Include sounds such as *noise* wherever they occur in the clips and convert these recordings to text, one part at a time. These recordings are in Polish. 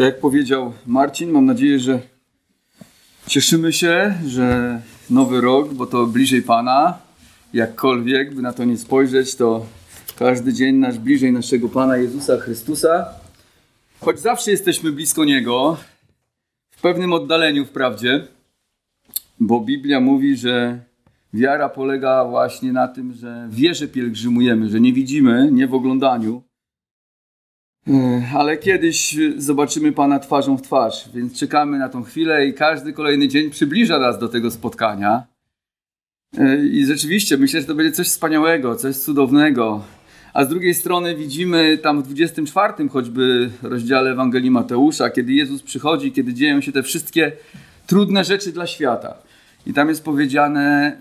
Tak jak powiedział Marcin, mam nadzieję, że cieszymy się, że nowy rok, bo to bliżej Pana. Jakkolwiek by na to nie spojrzeć, to każdy dzień nasz bliżej naszego Pana Jezusa Chrystusa. Choć zawsze jesteśmy blisko Niego, w pewnym oddaleniu wprawdzie, bo Biblia mówi, że wiara polega właśnie na tym, że wierze pielgrzymujemy, że nie widzimy, nie w oglądaniu, ale kiedyś zobaczymy Pana twarzą w twarz, więc czekamy na tą chwilę i każdy kolejny dzień przybliża nas do tego spotkania. I rzeczywiście myślę, że to będzie coś wspaniałego, coś cudownego. A z drugiej strony widzimy tam w 24 choćby rozdziale Ewangelii Mateusza, kiedy Jezus przychodzi, kiedy dzieją się te wszystkie trudne rzeczy dla świata. I tam jest powiedziane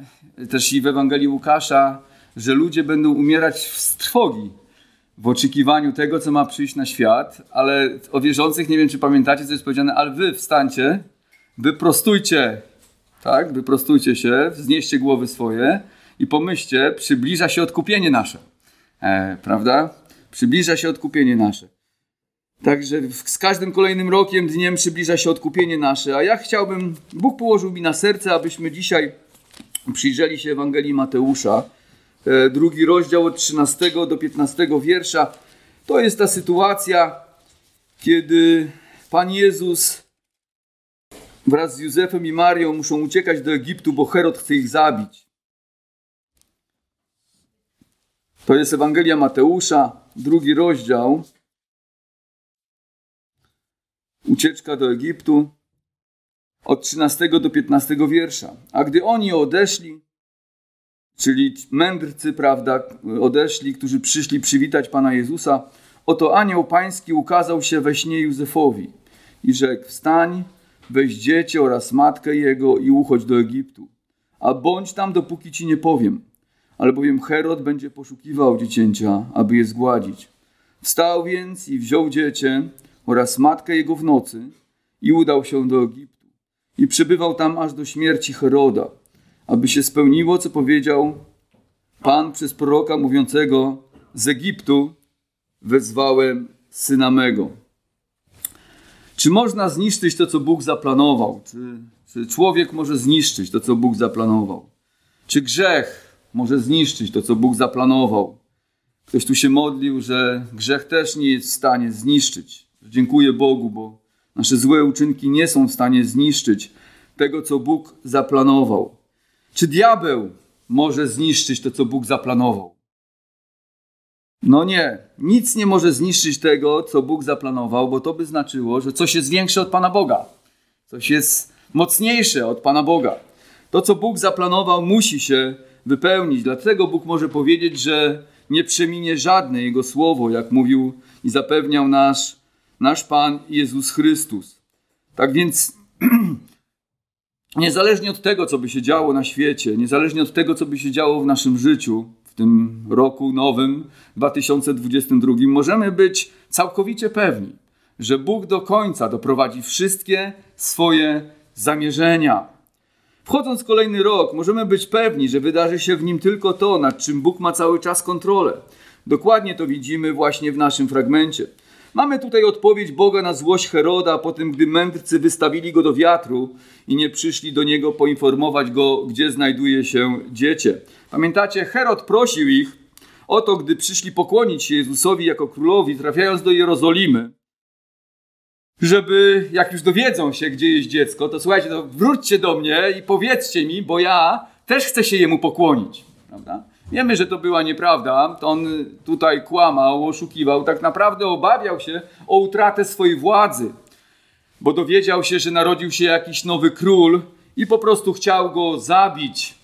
też i w Ewangelii Łukasza, że ludzie będą umierać z trwogi w oczekiwaniu tego, co ma przyjść na świat, ale o wierzących nie wiem, czy pamiętacie, co jest powiedziane, ale wy wstańcie, wyprostujcie, tak, wyprostujcie się, wznieście głowy swoje i pomyślcie, przybliża się odkupienie nasze, e, prawda? Przybliża się odkupienie nasze. Także z każdym kolejnym rokiem, dniem przybliża się odkupienie nasze, a ja chciałbym, Bóg położył mi na serce, abyśmy dzisiaj przyjrzeli się Ewangelii Mateusza, drugi rozdział od 13 do 15 wiersza. To jest ta sytuacja, kiedy Pan Jezus wraz z Józefem i Marią muszą uciekać do Egiptu, bo Herod chce ich zabić. To jest Ewangelia Mateusza, drugi rozdział. Ucieczka do Egiptu od 13 do 15 wiersza. A gdy oni odeszli, czyli mędrcy, prawda, odeszli, którzy przyszli przywitać Pana Jezusa, oto anioł pański ukazał się we śnie Józefowi i rzekł, wstań, weź dziecię oraz matkę jego i uchodź do Egiptu, a bądź tam, dopóki ci nie powiem, albowiem Herod będzie poszukiwał dziecięcia, aby je zgładzić. Wstał więc i wziął dziecię oraz matkę jego w nocy i udał się do Egiptu. I przebywał tam aż do śmierci Heroda aby się spełniło, co powiedział Pan przez proroka mówiącego z Egiptu wezwałem syna mego. Czy można zniszczyć to, co Bóg zaplanował? Czy, czy człowiek może zniszczyć to, co Bóg zaplanował? Czy grzech może zniszczyć to, co Bóg zaplanował? Ktoś tu się modlił, że grzech też nie jest w stanie zniszczyć. Dziękuję Bogu, bo nasze złe uczynki nie są w stanie zniszczyć tego, co Bóg zaplanował. Czy diabeł może zniszczyć to, co Bóg zaplanował? No nie, nic nie może zniszczyć tego, co Bóg zaplanował, bo to by znaczyło, że coś jest większe od Pana Boga, coś jest mocniejsze od Pana Boga. To, co Bóg zaplanował, musi się wypełnić. Dlatego Bóg może powiedzieć, że nie przeminie żadne Jego słowo, jak mówił i zapewniał nasz, nasz Pan Jezus Chrystus. Tak więc *clears throat* niezależnie od tego, co by się działo na świecie, niezależnie od tego, co by się działo w naszym życiu, w tym roku nowym 2022, możemy być całkowicie pewni, że Bóg do końca doprowadzi wszystkie swoje zamierzenia. Wchodząc w kolejny rok, możemy być pewni, że wydarzy się w nim tylko to, nad czym Bóg ma cały czas kontrolę. Dokładnie to widzimy właśnie w naszym fragmencie. Mamy tutaj odpowiedź Boga na złość Heroda po tym, gdy mędrcy wystawili go do wiatru i nie przyszli do niego poinformować go, gdzie znajduje się dziecię. Pamiętacie, Herod prosił ich o to, gdy przyszli pokłonić się Jezusowi jako królowi, trafiając do Jerozolimy, żeby jak już dowiedzą się, gdzie jest dziecko, to słuchajcie, to wróćcie do mnie i powiedzcie mi, bo ja też chcę się jemu pokłonić. Prawda? Wiemy, że to była nieprawda. To on tutaj kłamał, oszukiwał. Tak naprawdę obawiał się o utratę swojej władzy, bo dowiedział się, że narodził się jakiś nowy król i po prostu chciał go zabić,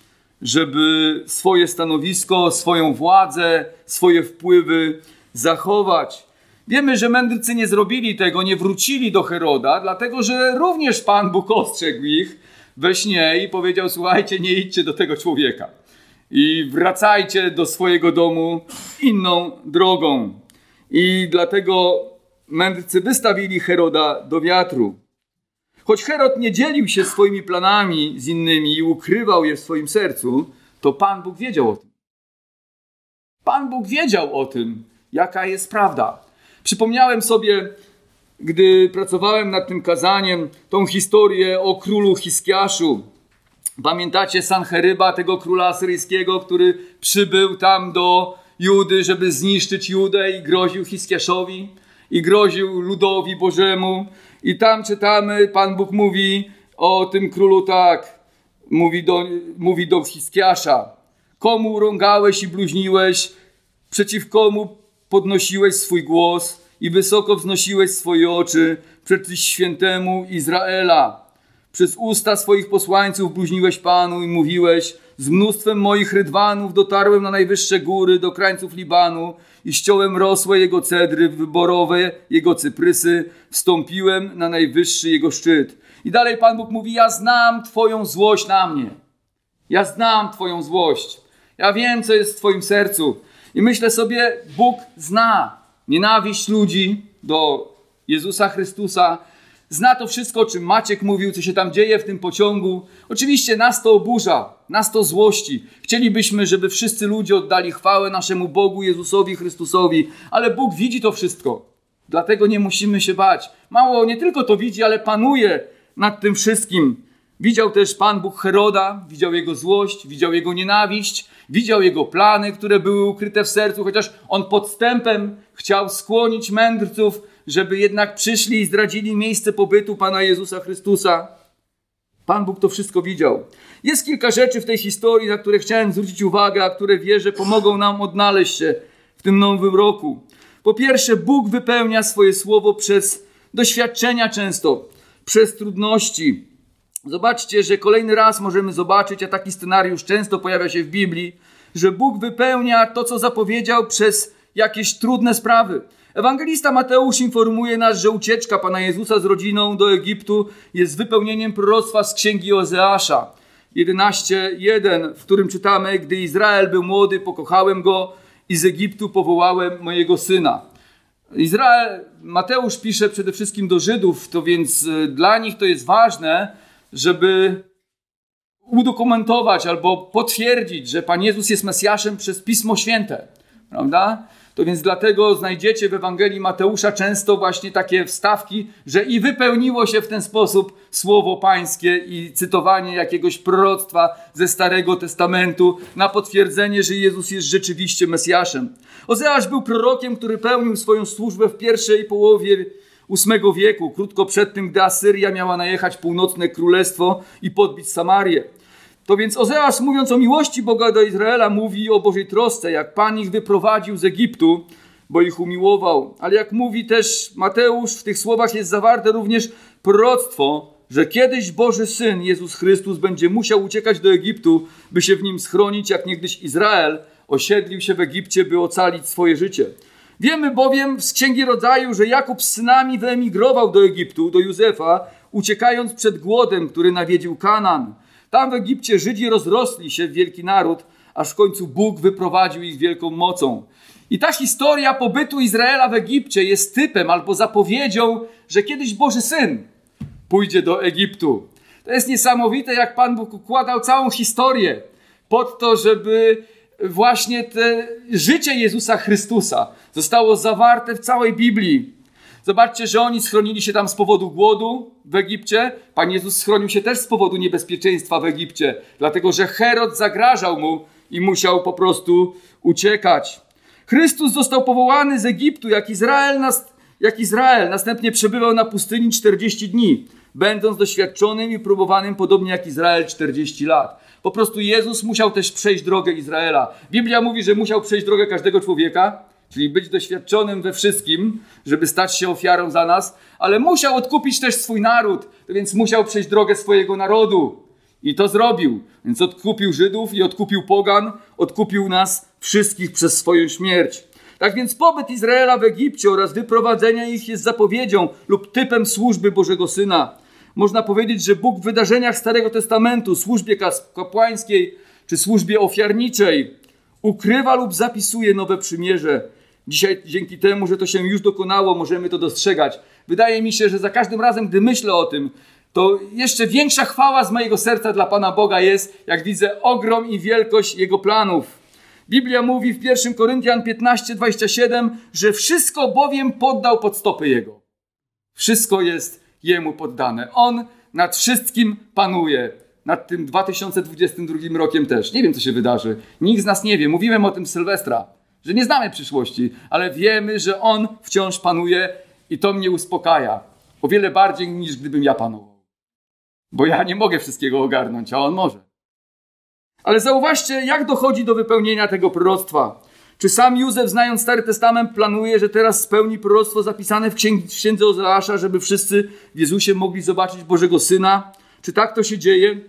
żeby swoje stanowisko, swoją władzę, swoje wpływy zachować. Wiemy, że mędrcy nie zrobili tego, nie wrócili do Heroda, dlatego że również Pan Bóg ostrzegł ich we śnie i powiedział: Słuchajcie, nie idźcie do tego człowieka i wracajcie do swojego domu inną drogą. I dlatego mędrcy wystawili Heroda do wiatru. Choć Herod nie dzielił się swoimi planami z innymi i ukrywał je w swoim sercu, to Pan Bóg wiedział o tym. Pan Bóg wiedział o tym, jaka jest prawda. Przypomniałem sobie gdy pracowałem nad tym kazaniem, tą historię o królu Hiskiaszu. Pamiętacie Sancheryba, tego króla asyryjskiego, który przybył tam do Judy, żeby zniszczyć Judę i groził Hiskiaszowi i groził ludowi Bożemu. I tam czytamy, Pan Bóg mówi o tym królu tak, mówi do, mówi do Hiskiasza. Komu rągałeś i bluźniłeś, przeciw komu podnosiłeś swój głos i wysoko wznosiłeś swoje oczy przed świętemu Izraela. Przez usta swoich posłańców bluźniłeś Panu i mówiłeś, z mnóstwem moich rydwanów dotarłem na najwyższe góry, do krańców Libanu i ściąłem rosłe jego cedry, wyborowe jego cyprysy, wstąpiłem na najwyższy jego szczyt. I dalej Pan Bóg mówi, ja znam Twoją złość na mnie. Ja znam Twoją złość. Ja wiem, co jest w Twoim sercu. I myślę sobie, Bóg zna nienawiść ludzi do Jezusa Chrystusa. Zna to wszystko, o czym Maciek mówił, co się tam dzieje w tym pociągu. Oczywiście nas to oburza, nas to złości. Chcielibyśmy, żeby wszyscy ludzie oddali chwałę naszemu Bogu, Jezusowi Chrystusowi, ale Bóg widzi to wszystko. Dlatego nie musimy się bać. Mało nie tylko to widzi, ale panuje nad tym wszystkim. Widział też Pan Bóg Heroda, widział jego złość, widział jego nienawiść, widział jego plany, które były ukryte w sercu, chociaż on podstępem chciał skłonić mędrców, żeby jednak przyszli i zdradzili miejsce pobytu Pana Jezusa Chrystusa. Pan Bóg to wszystko widział. Jest kilka rzeczy w tej historii, na które chciałem zwrócić uwagę, a które wierzę pomogą nam odnaleźć się w tym nowym roku. Po pierwsze, Bóg wypełnia swoje słowo przez doświadczenia często, przez trudności. Zobaczcie, że kolejny raz możemy zobaczyć, a taki scenariusz często pojawia się w Biblii, że Bóg wypełnia to, co zapowiedział przez jakieś trudne sprawy. Ewangelista Mateusz informuje nas, że ucieczka Pana Jezusa z rodziną do Egiptu jest wypełnieniem proroctwa z księgi Ozeasza 11:1, w którym czytamy: Gdy Izrael był młody, pokochałem go i z Egiptu powołałem mojego syna. Izrael, Mateusz pisze przede wszystkim do Żydów, to więc e, dla nich to jest ważne, żeby udokumentować albo potwierdzić, że Pan Jezus jest Mesjaszem przez Pismo Święte. Prawda? To więc dlatego znajdziecie w Ewangelii Mateusza często właśnie takie wstawki, że i wypełniło się w ten sposób słowo pańskie i cytowanie jakiegoś proroctwa ze Starego Testamentu na potwierdzenie, że Jezus jest rzeczywiście Mesjaszem. Ozeasz był prorokiem, który pełnił swoją służbę w pierwszej połowie VIII wieku, krótko przed tym, gdy Asyria miała najechać północne królestwo i podbić Samarię. To więc Ozeasz, mówiąc o miłości Boga do Izraela, mówi o Bożej trosce, jak Pan ich wyprowadził z Egiptu, bo ich umiłował. Ale jak mówi też Mateusz, w tych słowach jest zawarte również proroctwo, że kiedyś Boży Syn, Jezus Chrystus, będzie musiał uciekać do Egiptu, by się w nim schronić, jak niegdyś Izrael osiedlił się w Egipcie, by ocalić swoje życie. Wiemy bowiem z Księgi Rodzaju, że Jakub z synami wyemigrował do Egiptu, do Józefa, uciekając przed głodem, który nawiedził Kanan. Tam w Egipcie Żydzi rozrosli się w wielki naród, aż w końcu Bóg wyprowadził ich wielką mocą. I ta historia pobytu Izraela w Egipcie jest typem albo zapowiedzią, że kiedyś Boży Syn pójdzie do Egiptu. To jest niesamowite, jak Pan Bóg układał całą historię pod to, żeby właśnie te życie Jezusa Chrystusa zostało zawarte w całej Biblii. Zobaczcie, że oni schronili się tam z powodu głodu w Egipcie. Pan Jezus schronił się też z powodu niebezpieczeństwa w Egipcie, dlatego że Herod zagrażał mu i musiał po prostu uciekać. Chrystus został powołany z Egiptu jak Izrael, jak Izrael. Następnie przebywał na pustyni 40 dni, będąc doświadczonym i próbowanym podobnie jak Izrael 40 lat. Po prostu Jezus musiał też przejść drogę Izraela. Biblia mówi, że musiał przejść drogę każdego człowieka, czyli być doświadczonym we wszystkim, żeby stać się ofiarą za nas, ale musiał odkupić też swój naród, więc musiał przejść drogę swojego narodu. I to zrobił. Więc odkupił Żydów i odkupił Pogan, odkupił nas wszystkich przez swoją śmierć. Tak więc pobyt Izraela w Egipcie oraz wyprowadzenie ich jest zapowiedzią lub typem służby Bożego Syna. Można powiedzieć, że Bóg w wydarzeniach Starego Testamentu, służbie kapłańskiej czy służbie ofiarniczej ukrywa lub zapisuje nowe przymierze, Dzisiaj dzięki temu, że to się już dokonało, możemy to dostrzegać. Wydaje mi się, że za każdym razem, gdy myślę o tym, to jeszcze większa chwała z mojego serca dla Pana Boga jest, jak widzę ogrom i wielkość Jego planów. Biblia mówi w 1 Koryntian 15:27, że wszystko bowiem poddał pod stopy Jego. Wszystko jest Jemu poddane. On nad wszystkim panuje. Nad tym 2022 rokiem też. Nie wiem, co się wydarzy. Nikt z nas nie wie. Mówiłem o tym Sylwestra, że nie znamy przyszłości, ale wiemy, że On wciąż panuje i to mnie uspokaja. O wiele bardziej niż gdybym ja panował. Bo ja nie mogę wszystkiego ogarnąć, a On może. Ale zauważcie, jak dochodzi do wypełnienia tego proroctwa. Czy sam Józef, znając Stary Testament, planuje, że teraz spełni proroctwo zapisane w, księdze, Ozeasza, żeby wszyscy w Jezusie mogli zobaczyć Bożego Syna? Czy tak to się dzieje?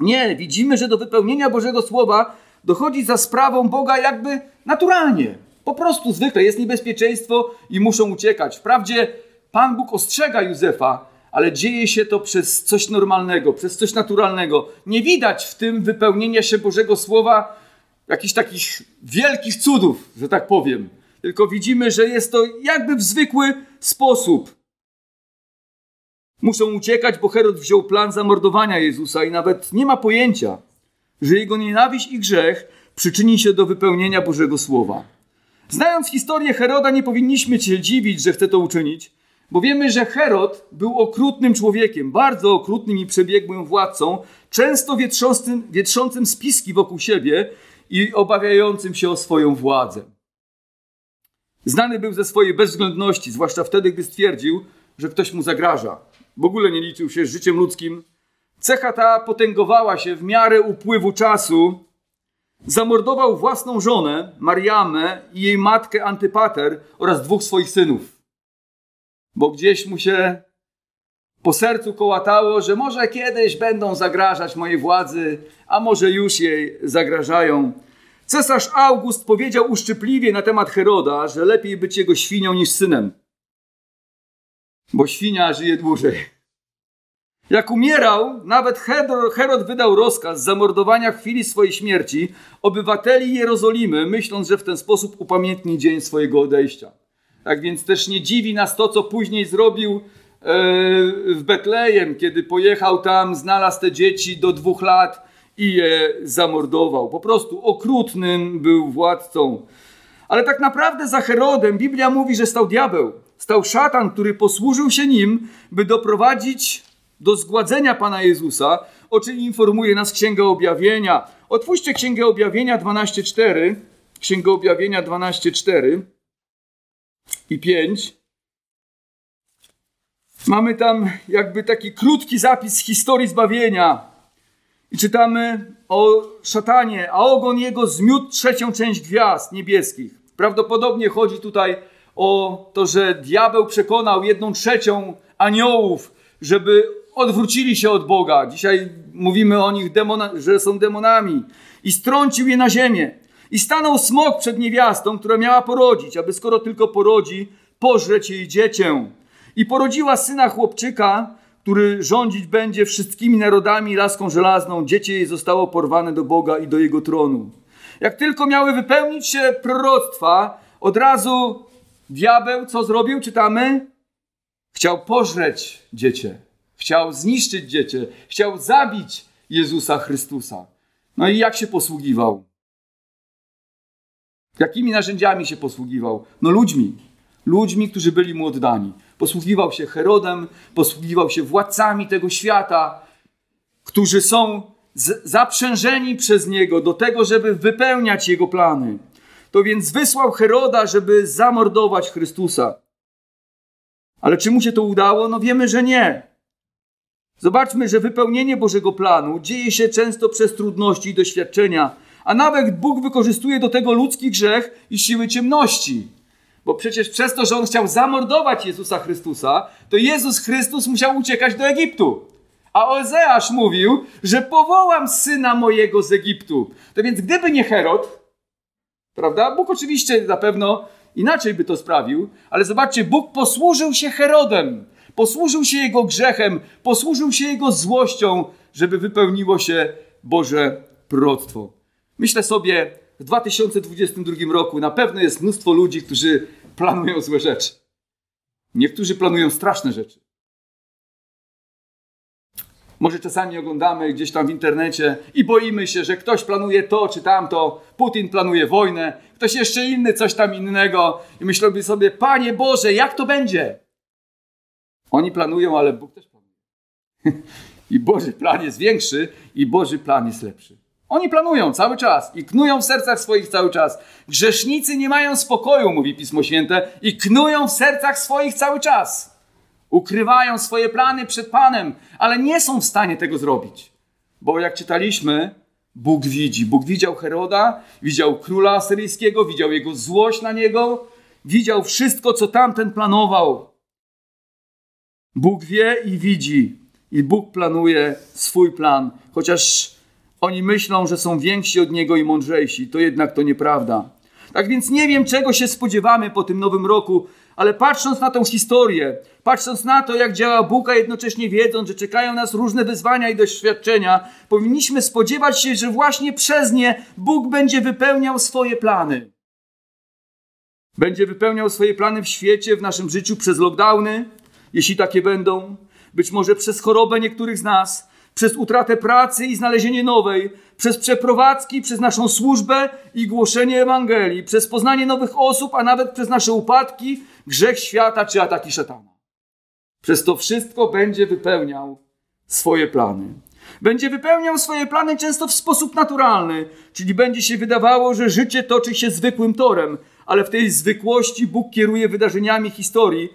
Nie, widzimy, że do wypełnienia Bożego Słowa dochodzi za sprawą Boga jakby naturalnie. Po prostu zwykle jest niebezpieczeństwo i muszą uciekać. Wprawdzie Pan Bóg ostrzega Józefa, ale dzieje się to przez coś normalnego, przez coś naturalnego. Nie widać w tym wypełnienia się Bożego Słowa jakichś takich wielkich cudów, że tak powiem. Tylko widzimy, że jest to jakby w zwykły sposób. Muszą uciekać, bo Herod wziął plan zamordowania Jezusa i nawet nie ma pojęcia, że jego nienawiść i grzech przyczyni się do wypełnienia Bożego Słowa. Znając historię Heroda, nie powinniśmy się dziwić, że chce to uczynić, bo wiemy, że Herod był okrutnym człowiekiem, bardzo okrutnym i przebiegłym władcą, często wietrzącym, wietrzącym spiski wokół siebie i obawiającym się o swoją władzę. Znany był ze swojej bezwzględności, zwłaszcza wtedy, gdy stwierdził, że ktoś mu zagraża. W ogóle nie liczył się z życiem ludzkim. Cecha ta potęgowała się w miarę upływu czasu. Zamordował własną żonę, Mariamę i jej matkę Antypater oraz dwóch swoich synów. Bo gdzieś mu się po sercu kołatało, że może kiedyś będą zagrażać mojej władzy, a może już jej zagrażają. Cesarz August powiedział uszczypliwie na temat Heroda, że lepiej być jego świnią niż synem, bo świnia żyje dłużej. Jak umierał, nawet Herod wydał rozkaz zamordowania w chwili swojej śmierci obywateli Jerozolimy, myśląc, że w ten sposób upamiętni dzień swojego odejścia. Tak więc też nie dziwi nas to, co później zrobił w Betlejem, kiedy pojechał tam, znalazł te dzieci do dwóch lat i je zamordował. Po prostu okrutnym był władcą. Ale tak naprawdę za Herodem Biblia mówi, że stał diabeł. Stał szatan, który posłużył się nim, by doprowadzić do zgładzenia Pana Jezusa, o czym informuje nas Księga Objawienia. Otwórzcie Księgę Objawienia 12.4. Księgę Objawienia 12.4 i 5. Mamy tam jakby taki krótki zapis historii zbawienia. I czytamy o szatanie, a ogon jego zmiótł trzecią część gwiazd niebieskich. Prawdopodobnie chodzi tutaj o to, że diabeł przekonał jedną trzecią aniołów, żeby odwrócili się od Boga. Dzisiaj mówimy o nich, demona, że są demonami. I strącił je na ziemię. I stanął smok przed niewiastą, która miała porodzić, aby skoro tylko porodzi, pożreć jej dziecię. I porodziła syna chłopczyka, który rządzić będzie wszystkimi narodami laską żelazną. Dziecię jej zostało porwane do Boga i do jego tronu. Jak tylko miały wypełnić się proroctwa, od razu diabeł co zrobił? Czytamy? Chciał pożreć dziecię. Chciał zniszczyć dziecię. Chciał zabić Jezusa Chrystusa. No i jak się posługiwał? Jakimi narzędziami się posługiwał? No ludźmi. Ludźmi, którzy byli mu oddani posługiwał się Herodem, posługiwał się władcami tego świata, którzy są zaprzężeni przez niego do tego, żeby wypełniać jego plany. To więc wysłał Heroda, żeby zamordować Chrystusa. Ale czy mu się to udało? No wiemy, że nie. Zobaczmy, że wypełnienie Bożego planu dzieje się często przez trudności i doświadczenia, a nawet Bóg wykorzystuje do tego ludzki grzech i siły ciemności. Bo przecież przez to, że on chciał zamordować Jezusa Chrystusa, to Jezus Chrystus musiał uciekać do Egiptu. A Ozeasz mówił, że powołam syna mojego z Egiptu. To więc gdyby nie Herod, prawda? Bóg oczywiście na pewno inaczej by to sprawił, ale zobaczcie, Bóg posłużył się Herodem, posłużył się jego grzechem, posłużył się jego złością, żeby wypełniło się Boże proroctwo. Myślę sobie, w 2022 roku na pewno jest mnóstwo ludzi, którzy planują złe rzeczy. Niektórzy planują straszne rzeczy. Może czasami oglądamy gdzieś tam w internecie i boimy się, że ktoś planuje to czy tamto, Putin planuje wojnę, ktoś jeszcze inny coś tam innego i myślimy sobie, Panie Boże, jak to będzie? Oni planują, ale Bóg też planuje. *laughs* I Boży plan jest większy, i Boży plan jest lepszy. Oni planują cały czas i knują w sercach swoich cały czas. Grzesznicy nie mają spokoju, mówi Pismo Święte, i knują w sercach swoich cały czas. Ukrywają swoje plany przed Panem, ale nie są w stanie tego zrobić. Bo jak czytaliśmy, Bóg widzi. Bóg widział Heroda, widział króla asyryjskiego, widział jego złość na niego, widział wszystko, co tamten planował. Bóg wie i widzi, i Bóg planuje swój plan, chociaż oni myślą, że są więksi od niego i mądrzejsi. To jednak to nieprawda. Tak więc nie wiem, czego się spodziewamy po tym nowym roku, ale patrząc na tą historię, patrząc na to, jak działa Bóg, a jednocześnie wiedząc, że czekają nas różne wyzwania i doświadczenia, powinniśmy spodziewać się, że właśnie przez nie Bóg będzie wypełniał swoje plany. Będzie wypełniał swoje plany w świecie, w naszym życiu przez lockdowny, jeśli takie będą, być może przez chorobę niektórych z nas, przez utratę pracy i znalezienie nowej, przez przeprowadzki, przez naszą służbę i głoszenie Ewangelii, przez poznanie nowych osób, a nawet przez nasze upadki, grzech świata czy ataki szatana. Przez to wszystko będzie wypełniał swoje plany. Będzie wypełniał swoje plany często w sposób naturalny, czyli będzie się wydawało, że życie toczy się zwykłym torem, ale w tej zwykłości Bóg kieruje wydarzeniami historii,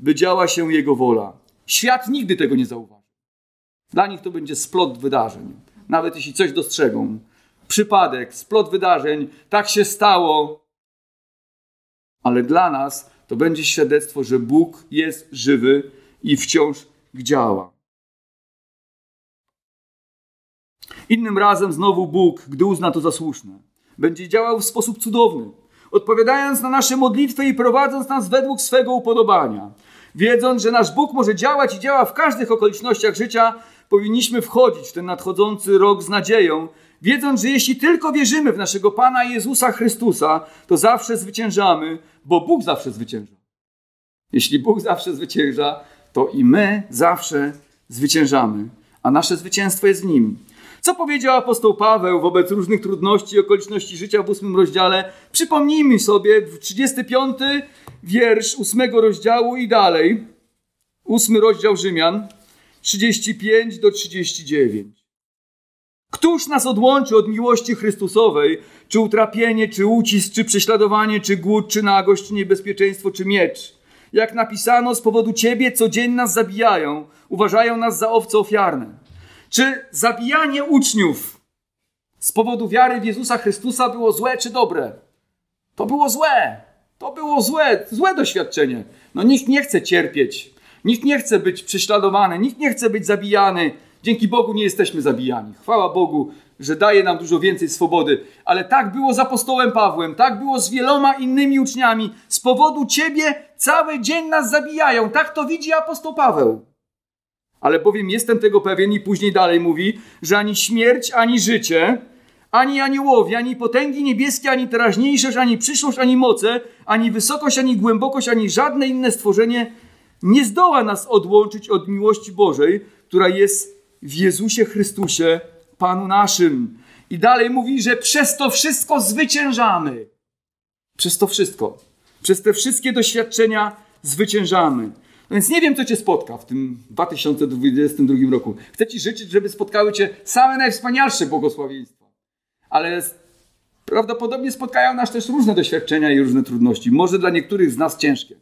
by działa się Jego wola. Świat nigdy tego nie zauważy. Dla nich to będzie splot wydarzeń. Nawet jeśli coś dostrzegą. Przypadek, splot wydarzeń, tak się stało. Ale dla nas to będzie świadectwo, że Bóg jest żywy i wciąż działa. Innym razem znowu Bóg, gdy uzna to za słuszne, będzie działał w sposób cudowny, odpowiadając na nasze modlitwy i prowadząc nas według swego upodobania. Wiedząc, że nasz Bóg może działać i działa w każdych okolicznościach życia, powinniśmy wchodzić w ten nadchodzący rok z nadzieją, wiedząc, że jeśli tylko wierzymy w naszego Pana Jezusa Chrystusa, to zawsze zwyciężamy, bo Bóg zawsze zwycięża. Jeśli Bóg zawsze zwycięża, to i my zawsze zwyciężamy, a nasze zwycięstwo jest w Nim. Co powiedział apostoł Paweł wobec różnych trudności i okoliczności życia w ósmym rozdziale? Przypomnijmy sobie 35 wiersz ósmego rozdziału i dalej. Ósmy rozdział Rzymian, 35 do 39. Któż nas odłączy od miłości Chrystusowej? Czy utrapienie, czy ucisk, czy prześladowanie, czy głód, czy nagość, czy niebezpieczeństwo, czy miecz? Jak napisano, z powodu Ciebie codziennie nas zabijają, uważają nas za owce ofiarne. Czy zabijanie uczniów z powodu wiary w Jezusa Chrystusa było złe czy dobre? To było złe. To było złe, złe doświadczenie. No nikt nie chce cierpieć. Nikt nie chce być prześladowany, nikt nie chce być zabijany. Dzięki Bogu nie jesteśmy zabijani. Chwała Bogu, że daje nam dużo więcej swobody. Ale tak było z apostołem Pawłem, tak było z wieloma innymi uczniami. Z powodu Ciebie cały dzień nas zabijają. Tak to widzi apostoł Paweł. Ale bowiem jestem tego pewien i później dalej mówi, że ani śmierć, ani życie, ani aniołowie, ani potęgi niebieskie, ani teraźniejszość, ani przyszłość, ani moce, ani wysokość, ani głębokość, ani żadne inne stworzenie nie zdoła nas odłączyć od miłości Bożej, która jest w Jezusie Chrystusie, Panu naszym. I dalej mówi, że przez to wszystko zwyciężamy. Przez to wszystko. Przez te wszystkie doświadczenia zwyciężamy. No więc nie wiem, co Cię spotka w tym 2022 roku. Chcę Ci życzyć, żeby spotkały Cię same najwspanialsze błogosławieństwa. Ale prawdopodobnie spotkają nas też różne doświadczenia i różne trudności. Może dla niektórych z nas ciężkie.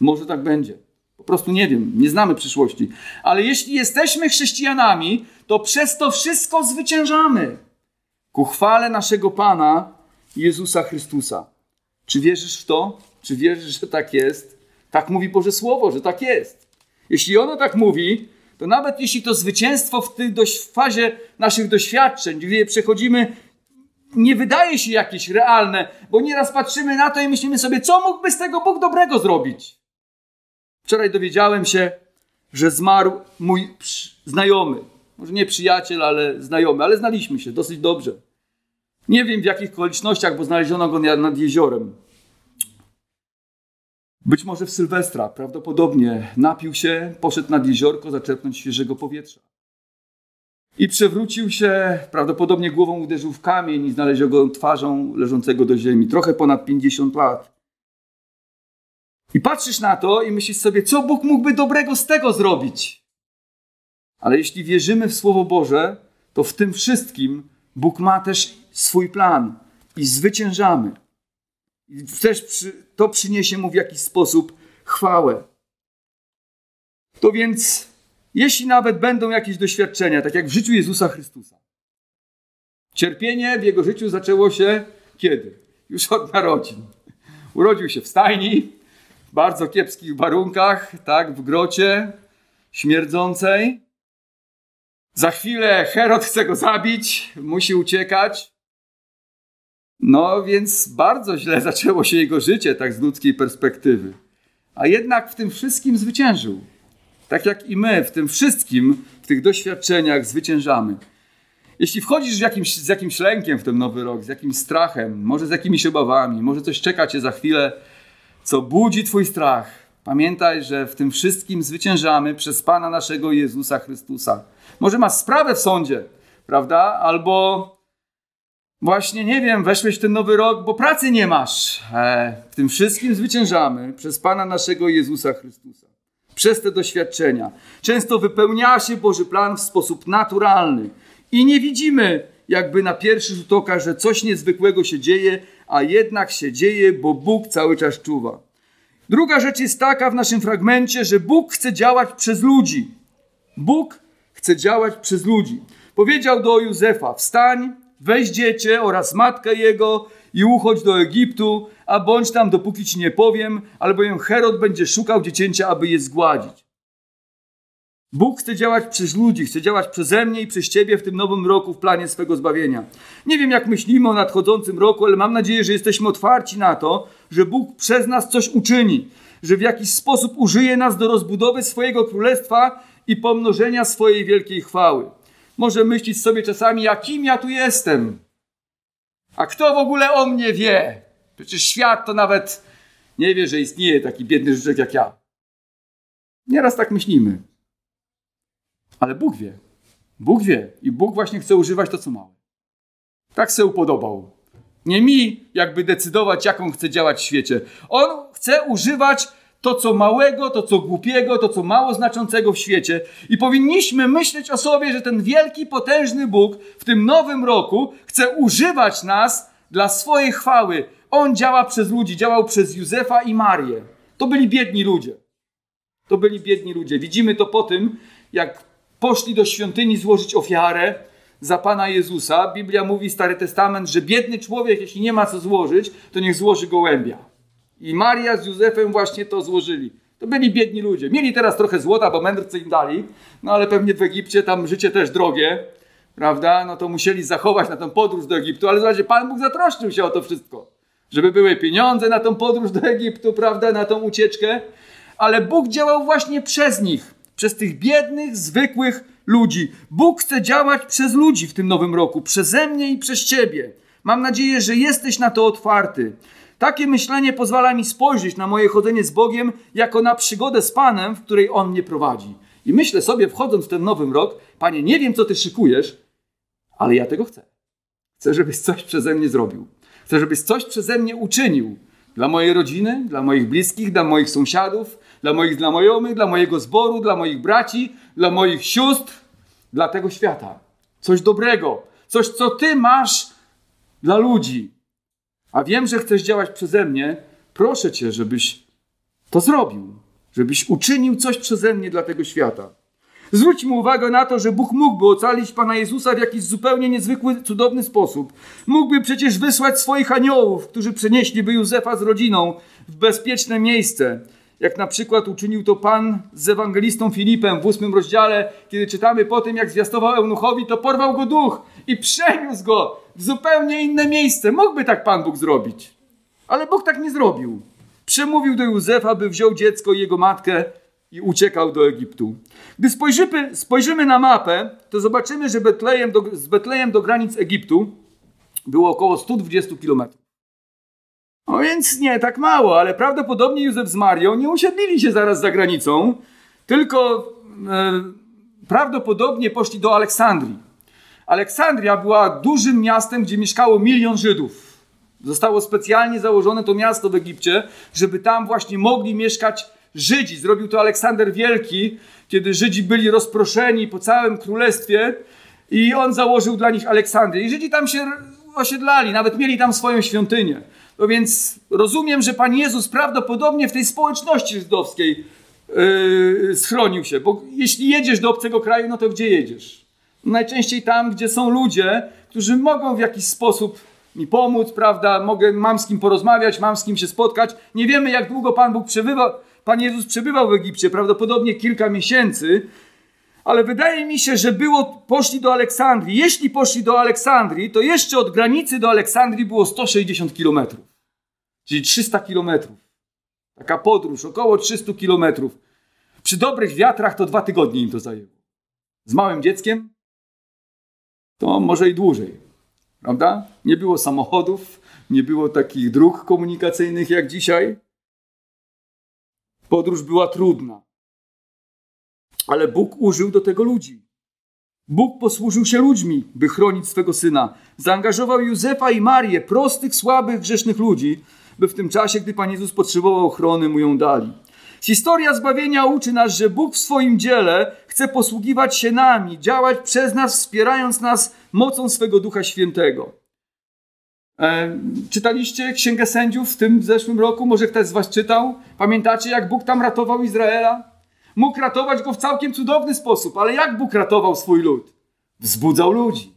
Może tak będzie. Po prostu nie wiem, nie znamy przyszłości. Ale jeśli jesteśmy chrześcijanami, to przez to wszystko zwyciężamy. Ku chwale naszego Pana Jezusa Chrystusa. Czy wierzysz w to? Czy wierzysz, że tak jest? Tak mówi Boże Słowo, że tak jest. Jeśli ono tak mówi, to nawet jeśli to zwycięstwo w tej fazie naszych doświadczeń, gdzie je przechodzimy, nie wydaje się jakieś realne, bo nieraz patrzymy na to i myślimy sobie, co mógłby z tego Bóg dobrego zrobić? Wczoraj dowiedziałem się, że zmarł mój znajomy. Może nie przyjaciel, ale znajomy, ale znaliśmy się dosyć dobrze. Nie wiem w jakich okolicznościach, bo znaleziono go nad jeziorem. Być może w Sylwestra, prawdopodobnie napił się, poszedł nad jeziorko zaczerpnąć świeżego powietrza. I przewrócił się, prawdopodobnie głową uderzył w kamień i znaleziono go twarzą leżącego do ziemi. Trochę ponad 50 lat. I patrzysz na to i myślisz sobie, co Bóg mógłby dobrego z tego zrobić. Ale jeśli wierzymy w Słowo Boże, to w tym wszystkim Bóg ma też swój plan i zwyciężamy. I też przy, to przyniesie mu w jakiś sposób chwałę. To więc, jeśli nawet będą jakieś doświadczenia, tak jak w życiu Jezusa Chrystusa, cierpienie w jego życiu zaczęło się kiedy? Już od narodzin. Urodził się w stajni, w bardzo kiepskich warunkach, tak, w grocie śmierdzącej. Za chwilę Herod chce go zabić, musi uciekać. No więc bardzo źle zaczęło się jego życie, tak z ludzkiej perspektywy. A jednak w tym wszystkim zwyciężył. Tak jak i my w tym wszystkim, w tych doświadczeniach zwyciężamy. Jeśli wchodzisz z jakimś, z jakimś lękiem w ten nowy rok, z jakimś strachem, może z jakimiś obawami, może coś czeka cię za chwilę, co budzi twój strach, pamiętaj, że w tym wszystkim zwyciężamy przez Pana naszego Jezusa Chrystusa. Może masz sprawę w sądzie, prawda? Albo właśnie, nie wiem, weszłeś w ten nowy rok, bo pracy nie masz. E, w tym wszystkim zwyciężamy przez Pana naszego Jezusa Chrystusa. Przez te doświadczenia. Często wypełnia się Boży plan w sposób naturalny i nie widzimy jakby na pierwszy rzut oka, że coś niezwykłego się dzieje, a jednak się dzieje, bo Bóg cały czas czuwa. Druga rzecz jest taka w naszym fragmencie, że Bóg chce działać przez ludzi. Bóg chce działać przez ludzi. Powiedział do Józefa: Wstań, weź dziecię oraz matkę jego i uchodź do Egiptu, a bądź tam, dopóki ci nie powiem, albowiem Herod będzie szukał dziecięcia, aby je zgładzić. Bóg chce działać przez ludzi, chce działać przeze mnie i przez Ciebie w tym nowym roku w planie swego zbawienia. Nie wiem, jak myślimy o nadchodzącym roku, ale mam nadzieję, że jesteśmy otwarci na to, że Bóg przez nas coś uczyni, że w jakiś sposób użyje nas do rozbudowy swojego królestwa i pomnożenia swojej wielkiej chwały. Może myśleć sobie czasami, jakim ja tu jestem. A kto w ogóle o mnie wie? Przecież świat to nawet nie wie, że istnieje taki biedny życzek jak ja. Nieraz tak myślimy. Ale Bóg wie. Bóg wie. I Bóg właśnie chce używać to, co małe. Tak se upodobał. Nie mi jakby decydować, jaką chce działać w świecie. On chce używać to, co małego, to, co głupiego, to, co mało znaczącego w świecie. I powinniśmy myśleć o sobie, że ten wielki, potężny Bóg w tym nowym roku chce używać nas dla swojej chwały. On działa przez ludzi, działał przez Józefa i Marię. To byli biedni ludzie. To byli biedni ludzie. Widzimy to po tym, jak poszli do świątyni złożyć ofiarę za Pana Jezusa. Biblia mówi, Stary Testament, że biedny człowiek, jeśli nie ma co złożyć, to niech złoży gołębia. I Maria z Józefem właśnie to złożyli. To byli biedni ludzie. Mieli teraz trochę złota, bo mędrcy im dali, no ale pewnie w Egipcie tam życie też drogie, prawda? No to musieli zachować na tę podróż do Egiptu, ale zobaczcie, Pan Bóg zatroszczył się o to wszystko. Żeby były pieniądze na tą podróż do Egiptu, prawda, na tą ucieczkę. Ale Bóg działał właśnie przez nich przez tych biednych, zwykłych ludzi. Bóg chce działać przez ludzi w tym nowym roku, przeze mnie i przez ciebie. Mam nadzieję, że jesteś na to otwarty. Takie myślenie pozwala mi spojrzeć na moje chodzenie z Bogiem jako na przygodę z Panem, w której On mnie prowadzi. I myślę sobie, wchodząc w ten nowy rok, Panie, nie wiem, co Ty szykujesz, ale ja tego chcę. Chcę, żebyś coś przeze mnie zrobił. Chcę, żebyś coś przeze mnie uczynił. Dla mojej rodziny, dla moich bliskich, dla moich sąsiadów, dla moich znajomych, dla mojego zboru, dla moich braci, dla moich sióstr, dla tego świata. Coś dobrego, coś, co Ty masz dla ludzi. A wiem, że chcesz działać przeze mnie. Proszę Cię, żebyś to zrobił, żebyś uczynił coś przeze mnie dla tego świata. Zwróćmy uwagę na to, że Bóg mógłby ocalić Pana Jezusa w jakiś zupełnie niezwykły, cudowny sposób. Mógłby przecież wysłać swoich aniołów, którzy przenieśliby Józefa z rodziną w bezpieczne miejsce jak na przykład uczynił to Pan z ewangelistą Filipem w ósmym rozdziale, kiedy czytamy po tym, jak zwiastował eunuchowi, to porwał go duch i przeniósł go w zupełnie inne miejsce. Mógłby tak Pan Bóg zrobić, ale Bóg tak nie zrobił. Przemówił do Józefa, by wziął dziecko i jego matkę i uciekał do Egiptu. Gdy spojrzymy, spojrzymy na mapę, to zobaczymy, że Betlejem do, z Betlejem do granic Egiptu było około 120 kilometrów. No więc nie tak mało, ale prawdopodobnie Józef z Marią nie usiedlili się zaraz za granicą, tylko e, prawdopodobnie poszli do Aleksandrii. Aleksandria była dużym miastem, gdzie mieszkało milion Żydów. Zostało specjalnie założone to miasto w Egipcie, żeby tam właśnie mogli mieszkać Żydzi. Zrobił to Aleksander Wielki, kiedy Żydzi byli rozproszeni po całym królestwie i on założył dla nich Aleksandrię. I Żydzi tam się osiedlali, nawet mieli tam swoją świątynię. No więc rozumiem, że Pan Jezus prawdopodobnie w tej społeczności żydowskiej yy, schronił się, bo jeśli jedziesz do obcego kraju, no to gdzie jedziesz? Najczęściej tam, gdzie są ludzie, którzy mogą w jakiś sposób mi pomóc, prawda? Mogę, mam z kim porozmawiać, mam z kim się spotkać. Nie wiemy, jak długo Pan Bóg przebywał, Pan Jezus przebywał w Egipcie, prawdopodobnie kilka miesięcy, ale wydaje mi się, że było, poszli do Aleksandrii. Jeśli poszli do Aleksandrii, to jeszcze od granicy do Aleksandrii było 160 kilometrów, czyli 300 kilometrów. Taka podróż, około 300 kilometrów. Przy dobrych wiatrach to dwa tygodnie im to zajęło. Z małym dzieckiem to może i dłużej, prawda? Nie było samochodów, nie było takich dróg komunikacyjnych jak dzisiaj. Podróż była trudna. Ale Bóg użył do tego ludzi. Bóg posłużył się ludźmi, by chronić swego syna. Zaangażował Józefa i Marię, prostych, słabych, grzesznych ludzi, by w tym czasie, gdy Pan Jezus potrzebował ochrony, mu ją dali. Historia zbawienia uczy nas, że Bóg w swoim dziele chce posługiwać się nami, działać przez nas, wspierając nas mocą swego Ducha Świętego. E, czytaliście Księgę Sędziów w tym zeszłym roku? Może ktoś z Was czytał? Pamiętacie, jak Bóg tam ratował Izraela? Mógł ratować go w całkiem cudowny sposób, ale jak Bóg ratował swój lud? Wzbudzał ludzi.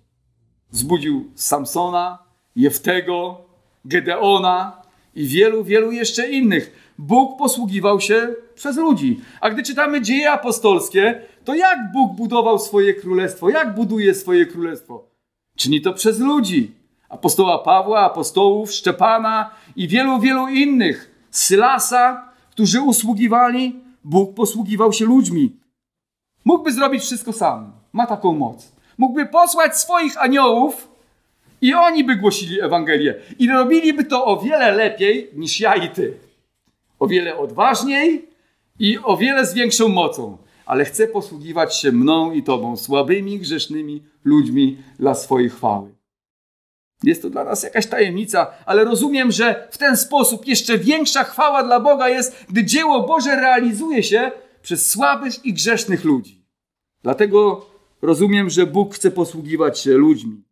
Wzbudził Samsona, Jeftego, Gedeona i wielu, wielu jeszcze innych. Bóg posługiwał się przez ludzi. A gdy czytamy dzieje apostolskie, to jak Bóg budował swoje królestwo? Jak buduje swoje królestwo? Czyni to przez ludzi. Apostoła Pawła, apostołów, Szczepana i wielu, wielu innych. Sylasa, którzy usługiwali Bóg posługiwał się ludźmi. Mógłby zrobić wszystko sam. Ma taką moc. Mógłby posłać swoich aniołów i oni by głosili Ewangelię. I robiliby to o wiele lepiej niż ja i ty. O wiele odważniej i o wiele z większą mocą. Ale chce posługiwać się mną i tobą, słabymi, grzesznymi ludźmi dla swojej chwały. Jest to dla nas jakaś tajemnica, ale rozumiem, że w ten sposób jeszcze większa chwała dla Boga jest, gdy dzieło Boże realizuje się przez słabych i grzesznych ludzi. Dlatego rozumiem, że Bóg chce posługiwać się ludźmi.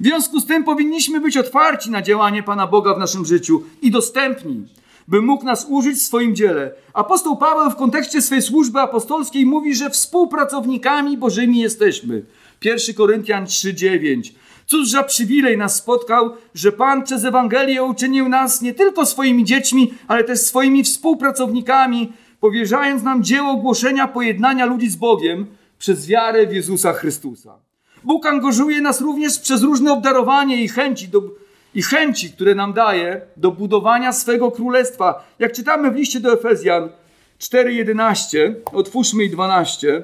W związku z tym powinniśmy być otwarci na działanie Pana Boga w naszym życiu i dostępni, by mógł nas użyć w swoim dziele. Apostoł Paweł w kontekście swej służby apostolskiej mówi, że współpracownikami Bożymi jesteśmy. 1 Koryntian 3:9. Cóż za przywilej nas spotkał, że Pan przez Ewangelię uczynił nas nie tylko swoimi dziećmi, ale też swoimi współpracownikami, powierzając nam dzieło głoszenia pojednania ludzi z Bogiem przez wiarę w Jezusa Chrystusa. Bóg angażuje nas również przez różne obdarowanie i chęci, do, i chęci, które nam daje do budowania swego królestwa. Jak czytamy w liście do Efezjan 4:11, otwórzmy i 12.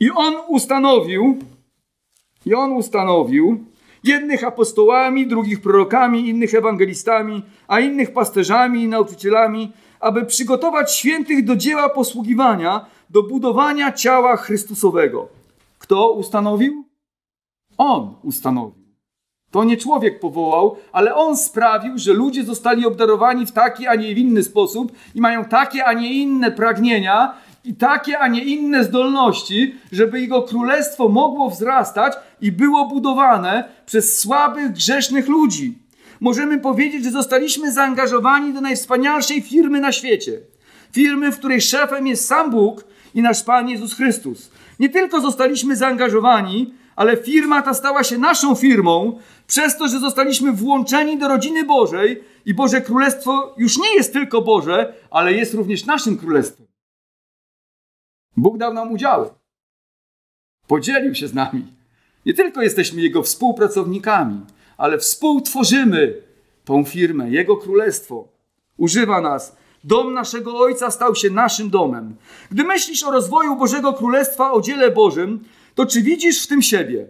I on ustanowił, i on ustanowił jednych apostołami, drugich prorokami, innych ewangelistami, a innych pasterzami i nauczycielami, aby przygotować świętych do dzieła posługiwania, do budowania ciała Chrystusowego. Kto ustanowił? On ustanowił. To nie człowiek powołał, ale on sprawił, że ludzie zostali obdarowani w taki, a nie inny sposób i mają takie, a nie inne pragnienia i takie, a nie inne zdolności, żeby jego królestwo mogło wzrastać i było budowane przez słabych, grzesznych ludzi. Możemy powiedzieć, że zostaliśmy zaangażowani do najwspanialszej firmy na świecie. Firmy, w której szefem jest sam Bóg i nasz Pan Jezus Chrystus. Nie tylko zostaliśmy zaangażowani, ale firma ta stała się naszą firmą, przez to, że zostaliśmy włączeni do rodziny Bożej i Boże Królestwo już nie jest tylko Boże, ale jest również naszym królestwem. Bóg dał nam udziały. Podzielił się z nami. Nie tylko jesteśmy Jego współpracownikami, ale współtworzymy tą firmę, Jego królestwo. Używa nas. Dom naszego Ojca stał się naszym domem. Gdy myślisz o rozwoju Bożego Królestwa, o dziele Bożym, to czy widzisz w tym siebie,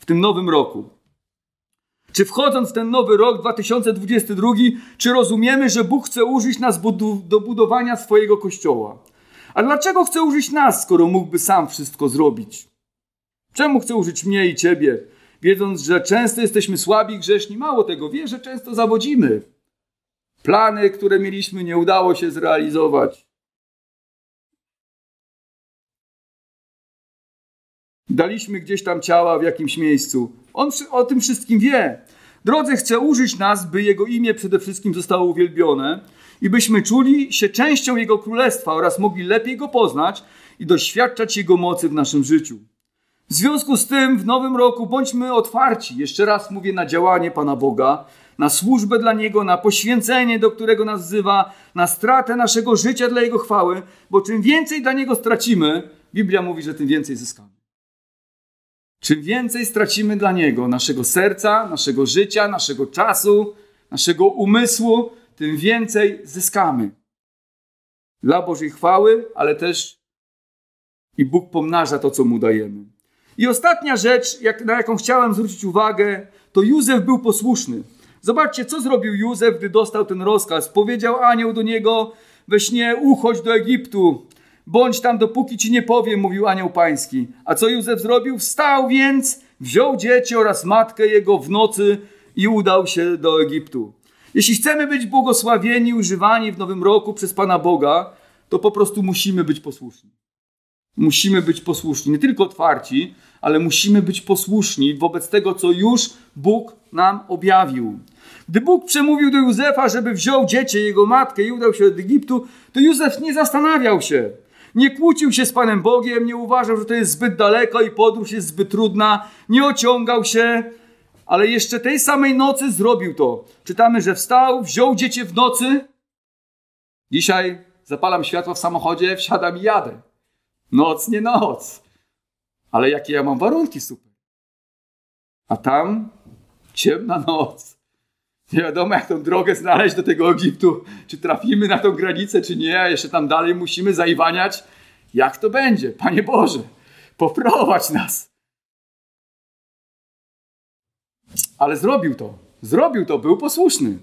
w tym nowym roku? Czy wchodząc w ten nowy rok 2022, czy rozumiemy, że Bóg chce użyć nas do budowania swojego kościoła? A dlaczego chce użyć nas, skoro mógłby sam wszystko zrobić? Czemu chce użyć mnie i ciebie? wiedząc, że często jesteśmy słabi, grzeszni. Mało tego, wie, że często zawodzimy. Plany, które mieliśmy, nie udało się zrealizować. Daliśmy gdzieś tam ciała w jakimś miejscu. On o tym wszystkim wie. Drodzy, chce użyć nas, by Jego imię przede wszystkim zostało uwielbione i byśmy czuli się częścią Jego Królestwa oraz mogli lepiej Go poznać i doświadczać Jego mocy w naszym życiu. W związku z tym w nowym roku bądźmy otwarci, jeszcze raz mówię, na działanie Pana Boga, na służbę dla Niego, na poświęcenie, do którego nas wzywa, na stratę naszego życia dla Jego chwały, bo czym więcej dla Niego stracimy, Biblia mówi, że tym więcej zyskamy. Czym więcej stracimy dla Niego, naszego serca, naszego życia, naszego czasu, naszego umysłu, tym więcej zyskamy. Dla Bożej chwały, ale też i Bóg pomnaża to, co Mu dajemy. I ostatnia rzecz, jak, na jaką chciałem zwrócić uwagę, to Józef był posłuszny. Zobaczcie, co zrobił Józef, gdy dostał ten rozkaz. Powiedział anioł do niego we śnie, uchodź do Egiptu. Bądź tam, dopóki ci nie powiem, mówił anioł pański. A co Józef zrobił? Wstał więc, wziął dzieci oraz matkę jego w nocy i udał się do Egiptu. Jeśli chcemy być błogosławieni, używani w nowym roku przez Pana Boga, to po prostu musimy być posłuszni. Musimy być posłuszni, nie tylko otwarci, ale musimy być posłuszni wobec tego, co już Bóg nam objawił. Gdy Bóg przemówił do Józefa, żeby wziął dziecię, jego matkę i udał się do Egiptu, to Józef nie zastanawiał się. Nie kłócił się z Panem Bogiem, nie uważał, że to jest zbyt daleko i podróż jest zbyt trudna, nie ociągał się, ale jeszcze tej samej nocy zrobił to. Czytamy, że wstał, wziął dziecię w nocy. Dzisiaj zapalam światło w samochodzie, wsiadam i jadę. Noc, nie noc. Ale jakie ja mam warunki super. A tam ciemna noc. Nie wiadomo, jak tą drogę znaleźć do tego Egiptu. Czy trafimy na tą granicę, czy nie. A jeszcze tam dalej musimy zaiwaniać. Jak to będzie? Panie Boże, poprowadź nas. Ale zrobił to. Zrobił to, był posłuszny.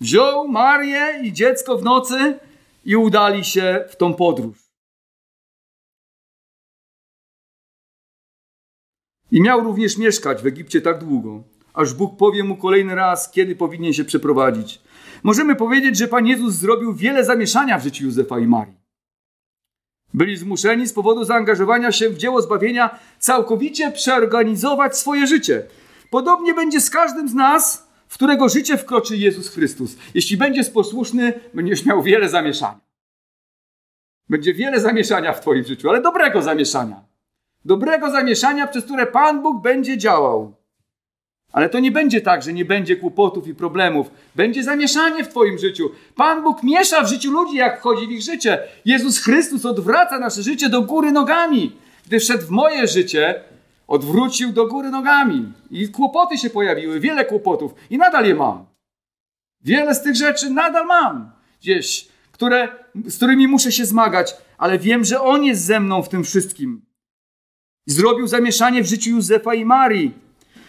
Wziął Marię i dziecko w nocy i udali się w tą podróż. I miał również mieszkać w Egipcie tak długo, aż Bóg powie mu kolejny raz, kiedy powinien się przeprowadzić. Możemy powiedzieć, że Pan Jezus zrobił wiele zamieszania w życiu Józefa i Marii. Byli zmuszeni z powodu zaangażowania się w dzieło zbawienia całkowicie przeorganizować swoje życie. Podobnie będzie z każdym z nas, w którego życie wkroczy Jezus Chrystus. Jeśli będziesz posłuszny, będziesz miał wiele zamieszania. Będzie wiele zamieszania w Twoim życiu, ale dobrego zamieszania dobrego zamieszania, przez które Pan Bóg będzie działał. Ale to nie będzie tak, że nie będzie kłopotów i problemów. Będzie zamieszanie w Twoim życiu. Pan Bóg miesza w życiu ludzi, jak wchodzi w ich życie. Jezus Chrystus odwraca nasze życie do góry nogami. Gdy wszedł w moje życie, odwrócił do góry nogami. I kłopoty się pojawiły, wiele kłopotów. I nadal je mam. Wiele z tych rzeczy nadal mam gdzieś, które, z którymi muszę się zmagać, ale wiem, że On jest ze mną w tym wszystkim. Zrobił zamieszanie w życiu Józefa i Marii.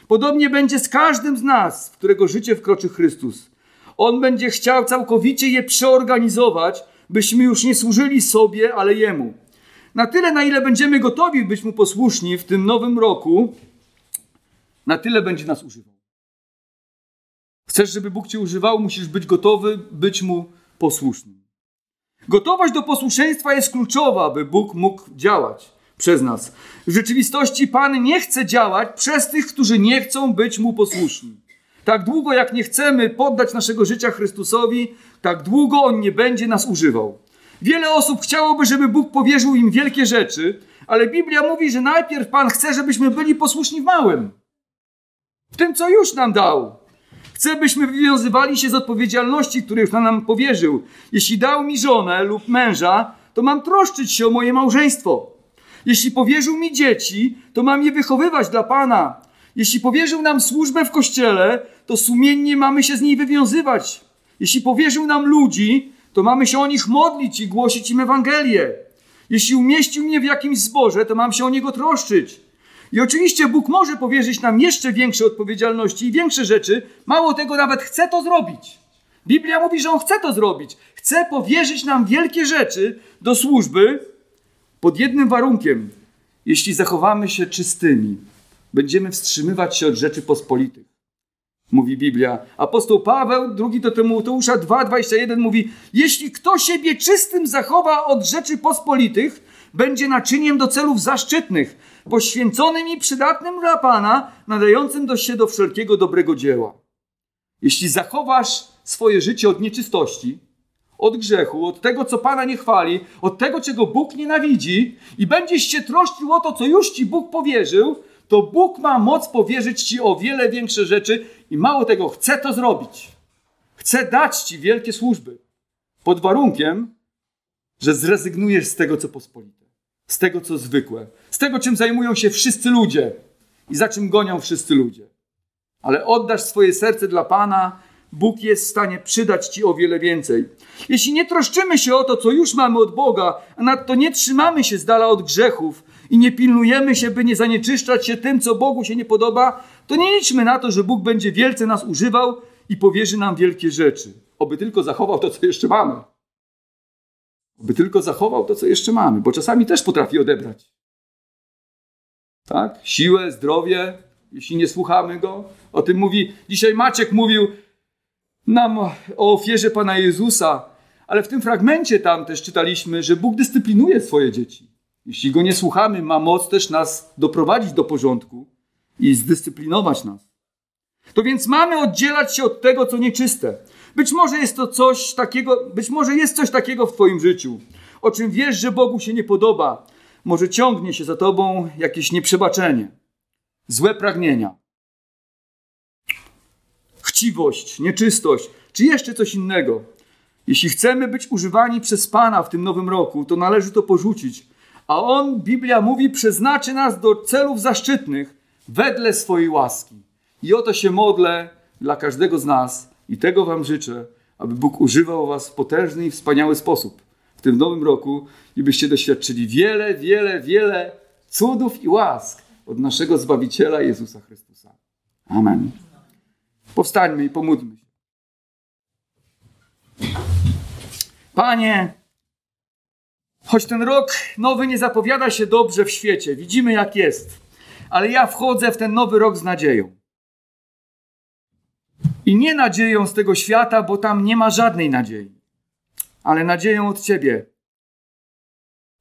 Podobnie będzie z każdym z nas, w którego życie wkroczy Chrystus. On będzie chciał całkowicie je przeorganizować, byśmy już nie służyli sobie, ale Jemu. Na tyle, na ile będziemy gotowi być Mu posłuszni w tym nowym roku, na tyle będzie nas używał. Chcesz, żeby Bóg Cię używał, musisz być gotowy być Mu posłusznym. Gotowość do posłuszeństwa jest kluczowa, by Bóg mógł działać przez nas. W rzeczywistości Pan nie chce działać przez tych, którzy nie chcą być Mu posłuszni. Tak długo jak nie chcemy poddać naszego życia Chrystusowi, tak długo On nie będzie nas używał. Wiele osób chciałoby, żeby Bóg powierzył im wielkie rzeczy, ale Biblia mówi, że najpierw Pan chce, żebyśmy byli posłuszni w małym. W tym, co już nam dał. Chce, byśmy wywiązywali się z odpowiedzialności, które już nam powierzył. Jeśli dał mi żonę lub męża, to mam troszczyć się o moje małżeństwo. Jeśli powierzył mi dzieci, to mam je wychowywać dla Pana. Jeśli powierzył nam służbę w kościele, to sumiennie mamy się z niej wywiązywać. Jeśli powierzył nam ludzi, to mamy się o nich modlić i głosić im Ewangelię. Jeśli umieścił mnie w jakimś zborze, to mam się o niego troszczyć. I oczywiście Bóg może powierzyć nam jeszcze większe odpowiedzialności i większe rzeczy. Mało tego, nawet chce to zrobić. Biblia mówi, że On chce to zrobić. Chce powierzyć nam wielkie rzeczy do służby, pod jednym warunkiem, jeśli zachowamy się czystymi, będziemy wstrzymywać się od rzeczy pospolitych. Mówi Biblia. Apostoł Paweł, drugi do Tymoteusza 2,21 mówi: Jeśli kto siebie czystym zachowa od rzeczy pospolitych, będzie naczyniem do celów zaszczytnych, poświęconym i przydatnym dla Pana, nadającym do się do wszelkiego dobrego dzieła. Jeśli zachowasz swoje życie od nieczystości, od grzechu, od tego, co Pana nie chwali, od tego, czego Bóg nienawidzi i będziesz się troszczył o to, co już Ci Bóg powierzył, to Bóg ma moc powierzyć Ci o wiele większe rzeczy i mało tego, chce to zrobić. Chce dać Ci wielkie służby. Pod warunkiem, że zrezygnujesz z tego, co pospolite, z tego, co zwykłe, z tego, czym zajmują się wszyscy ludzie i za czym gonią wszyscy ludzie. Ale oddasz swoje serce dla Pana, Bóg jest w stanie przydać Ci o wiele więcej. Jeśli nie troszczymy się o to, co już mamy od Boga, a nadto nie trzymamy się z dala od grzechów i nie pilnujemy się, by nie zanieczyszczać się tym, co Bogu się nie podoba, to nie liczmy na to, że Bóg będzie wielce nas używał i powierzy nam wielkie rzeczy. Oby tylko zachował to, co jeszcze mamy. Oby tylko zachował to, co jeszcze mamy, bo czasami też potrafi odebrać. Tak? Siłę, zdrowie, jeśli nie słuchamy Go. O tym mówi, dzisiaj Maciek mówił, nam o ofierze Pana Jezusa, ale w tym fragmencie tam też czytaliśmy, że Bóg dyscyplinuje swoje dzieci. Jeśli Go nie słuchamy, ma moc też nas doprowadzić do porządku i zdyscyplinować nas. To więc mamy oddzielać się od tego, co nieczyste. Być może jest to coś takiego, być może jest coś takiego w Twoim życiu, o czym wiesz, że Bogu się nie podoba. Może ciągnie się za Tobą jakieś nieprzebaczenie, złe pragnienia chciwość, nieczystość, czy jeszcze coś innego. Jeśli chcemy być używani przez Pana w tym nowym roku, to należy to porzucić. A On, Biblia mówi, przeznaczy nas do celów zaszczytnych wedle swojej łaski. I o to się modlę dla każdego z nas i tego Wam życzę, aby Bóg używał Was w potężny i wspaniały sposób w tym nowym roku i byście doświadczyli wiele, wiele, wiele cudów i łask od naszego Zbawiciela Jezusa Chrystusa. Amen. Powstańmy i pomódlmy się. Panie, choć ten rok nowy nie zapowiada się dobrze w świecie, widzimy jak jest, ale ja wchodzę w ten nowy rok z nadzieją. I nie nadzieją z tego świata, bo tam nie ma żadnej nadziei, ale nadzieją od Ciebie,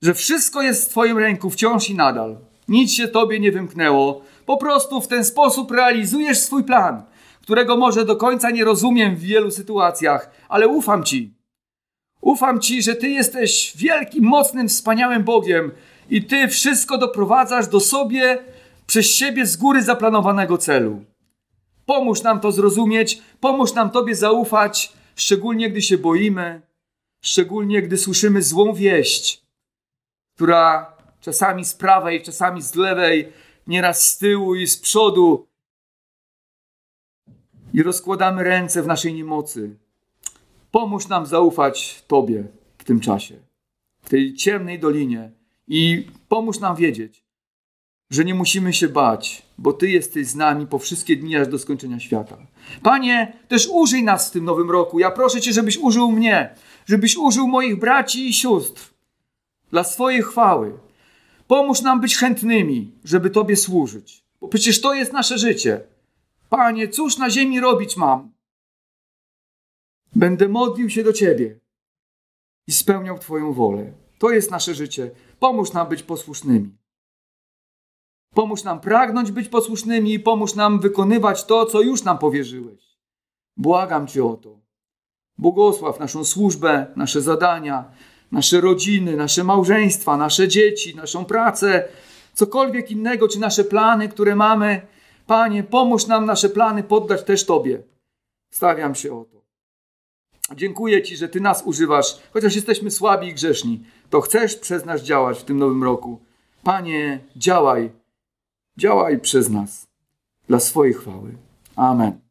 że wszystko jest w Twoim ręku wciąż i nadal. Nic się Tobie nie wymknęło. Po prostu w ten sposób realizujesz swój plan którego może do końca nie rozumiem w wielu sytuacjach, ale ufam Ci. Ufam Ci, że Ty jesteś wielkim, mocnym, wspaniałym Bogiem i Ty wszystko doprowadzasz do sobie przez siebie z góry zaplanowanego celu. Pomóż nam to zrozumieć, pomóż nam Tobie zaufać, szczególnie gdy się boimy, szczególnie gdy słyszymy złą wieść, która czasami z prawej, czasami z lewej, nieraz z tyłu i z przodu i rozkładamy ręce w naszej niemocy. Pomóż nam zaufać Tobie w tym czasie, w tej ciemnej dolinie i pomóż nam wiedzieć, że nie musimy się bać, bo Ty jesteś z nami po wszystkie dni aż do skończenia świata. Panie, też użyj nas w tym nowym roku. Ja proszę Cię, żebyś użył mnie, żebyś użył moich braci i sióstr dla swojej chwały. Pomóż nam być chętnymi, żeby Tobie służyć, bo przecież to jest nasze życie. Panie, cóż na ziemi robić mam? Będę modlił się do Ciebie i spełniał Twoją wolę. To jest nasze życie. Pomóż nam być posłusznymi. Pomóż nam pragnąć być posłusznymi i pomóż nam wykonywać to, co już nam powierzyłeś. Błagam Cię o to. Błogosław naszą służbę, nasze zadania, nasze rodziny, nasze małżeństwa, nasze dzieci, naszą pracę, cokolwiek innego, czy nasze plany, które mamy Panie, pomóż nam nasze plany poddać też Tobie. Stawiam się o to. Dziękuję Ci, że Ty nas używasz, chociaż jesteśmy słabi i grzeszni, to chcesz przez nas działać w tym nowym roku. Panie, działaj, działaj przez nas dla swojej chwały. Amen.